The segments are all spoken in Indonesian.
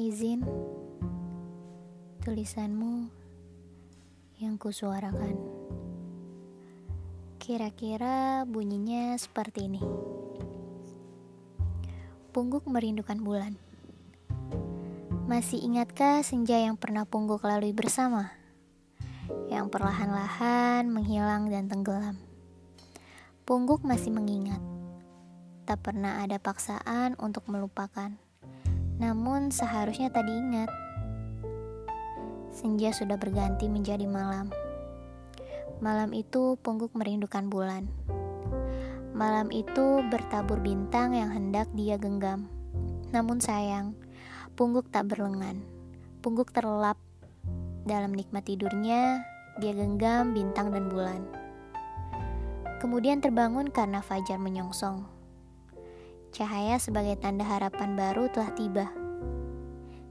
Izin tulisanmu yang kusuarakan. Kira-kira bunyinya seperti ini. Pungguk merindukan bulan. Masih ingatkah senja yang pernah pungguk lalui bersama? Yang perlahan-lahan menghilang dan tenggelam. Pungguk masih mengingat. Tak pernah ada paksaan untuk melupakan namun seharusnya tadi ingat. Senja sudah berganti menjadi malam. Malam itu pungguk merindukan bulan. Malam itu bertabur bintang yang hendak dia genggam. Namun sayang, pungguk tak berlengan. Pungguk terlelap dalam nikmat tidurnya, dia genggam bintang dan bulan. Kemudian terbangun karena fajar menyongsong. Cahaya sebagai tanda harapan baru telah tiba.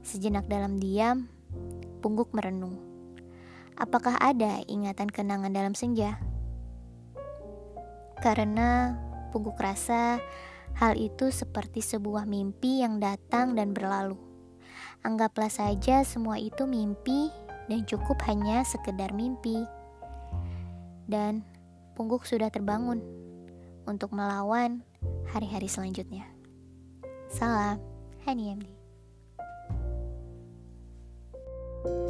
Sejenak dalam diam, pungguk merenung. Apakah ada ingatan kenangan dalam senja? Karena pungguk rasa hal itu seperti sebuah mimpi yang datang dan berlalu. Anggaplah saja semua itu mimpi dan cukup hanya sekedar mimpi. Dan pungguk sudah terbangun untuk melawan hari-hari selanjutnya. Salam, Hani MD. thank you